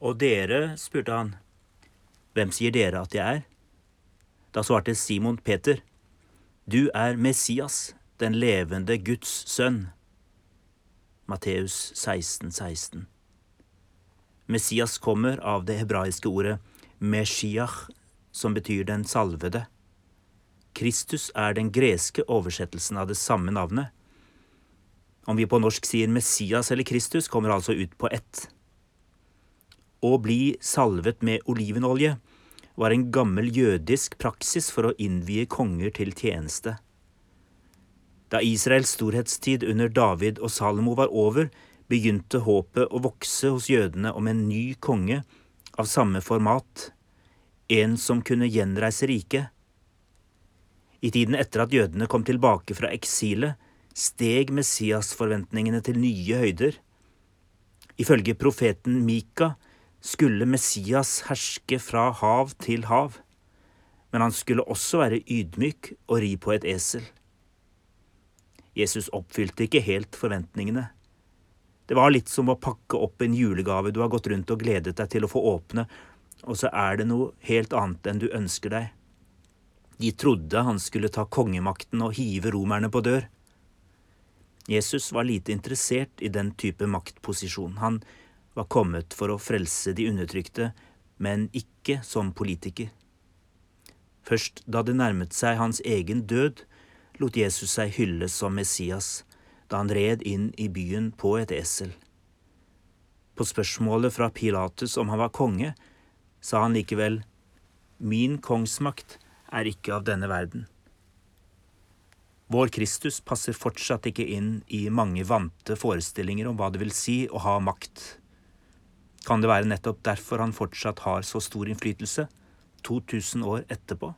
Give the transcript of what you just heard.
Og dere, spurte han, hvem sier dere at jeg er? Da svarte Simon Peter, du er Messias, den levende Guds sønn. Matteus 16, 16. Messias kommer av det hebraiske ordet meshiach, som betyr den salvede. Kristus er den greske oversettelsen av det samme navnet. Om vi på norsk sier Messias eller Kristus, kommer altså ut på ett. Å bli salvet med olivenolje var en gammel jødisk praksis for å innvie konger til tjeneste. Da Israels storhetstid under David og Salomo var over, begynte håpet å vokse hos jødene om en ny konge av samme format, en som kunne gjenreise riket. I tiden etter at jødene kom tilbake fra eksilet, steg Messias-forventningene til nye høyder. Ifølge profeten Mika skulle Messias herske fra hav til hav, men han skulle også være ydmyk og ri på et esel. Jesus oppfylte ikke helt forventningene. Det var litt som å pakke opp en julegave du har gått rundt og gledet deg til å få åpne, og så er det noe helt annet enn du ønsker deg. De trodde han skulle ta kongemakten og hive romerne på dør. Jesus var lite interessert i den type maktposisjon. Han var kommet for å frelse de undertrykte, men ikke som politiker. Først da det nærmet seg hans egen død, lot Jesus seg hylles som Messias da han red inn i byen på et esel. På spørsmålet fra Pilatus om han var konge, sa han likevel, Min kongsmakt er ikke av denne verden. Vår Kristus passer fortsatt ikke inn i mange vante forestillinger om hva det vil si å ha makt. Kan det være nettopp derfor han fortsatt har så stor innflytelse, 2000 år etterpå?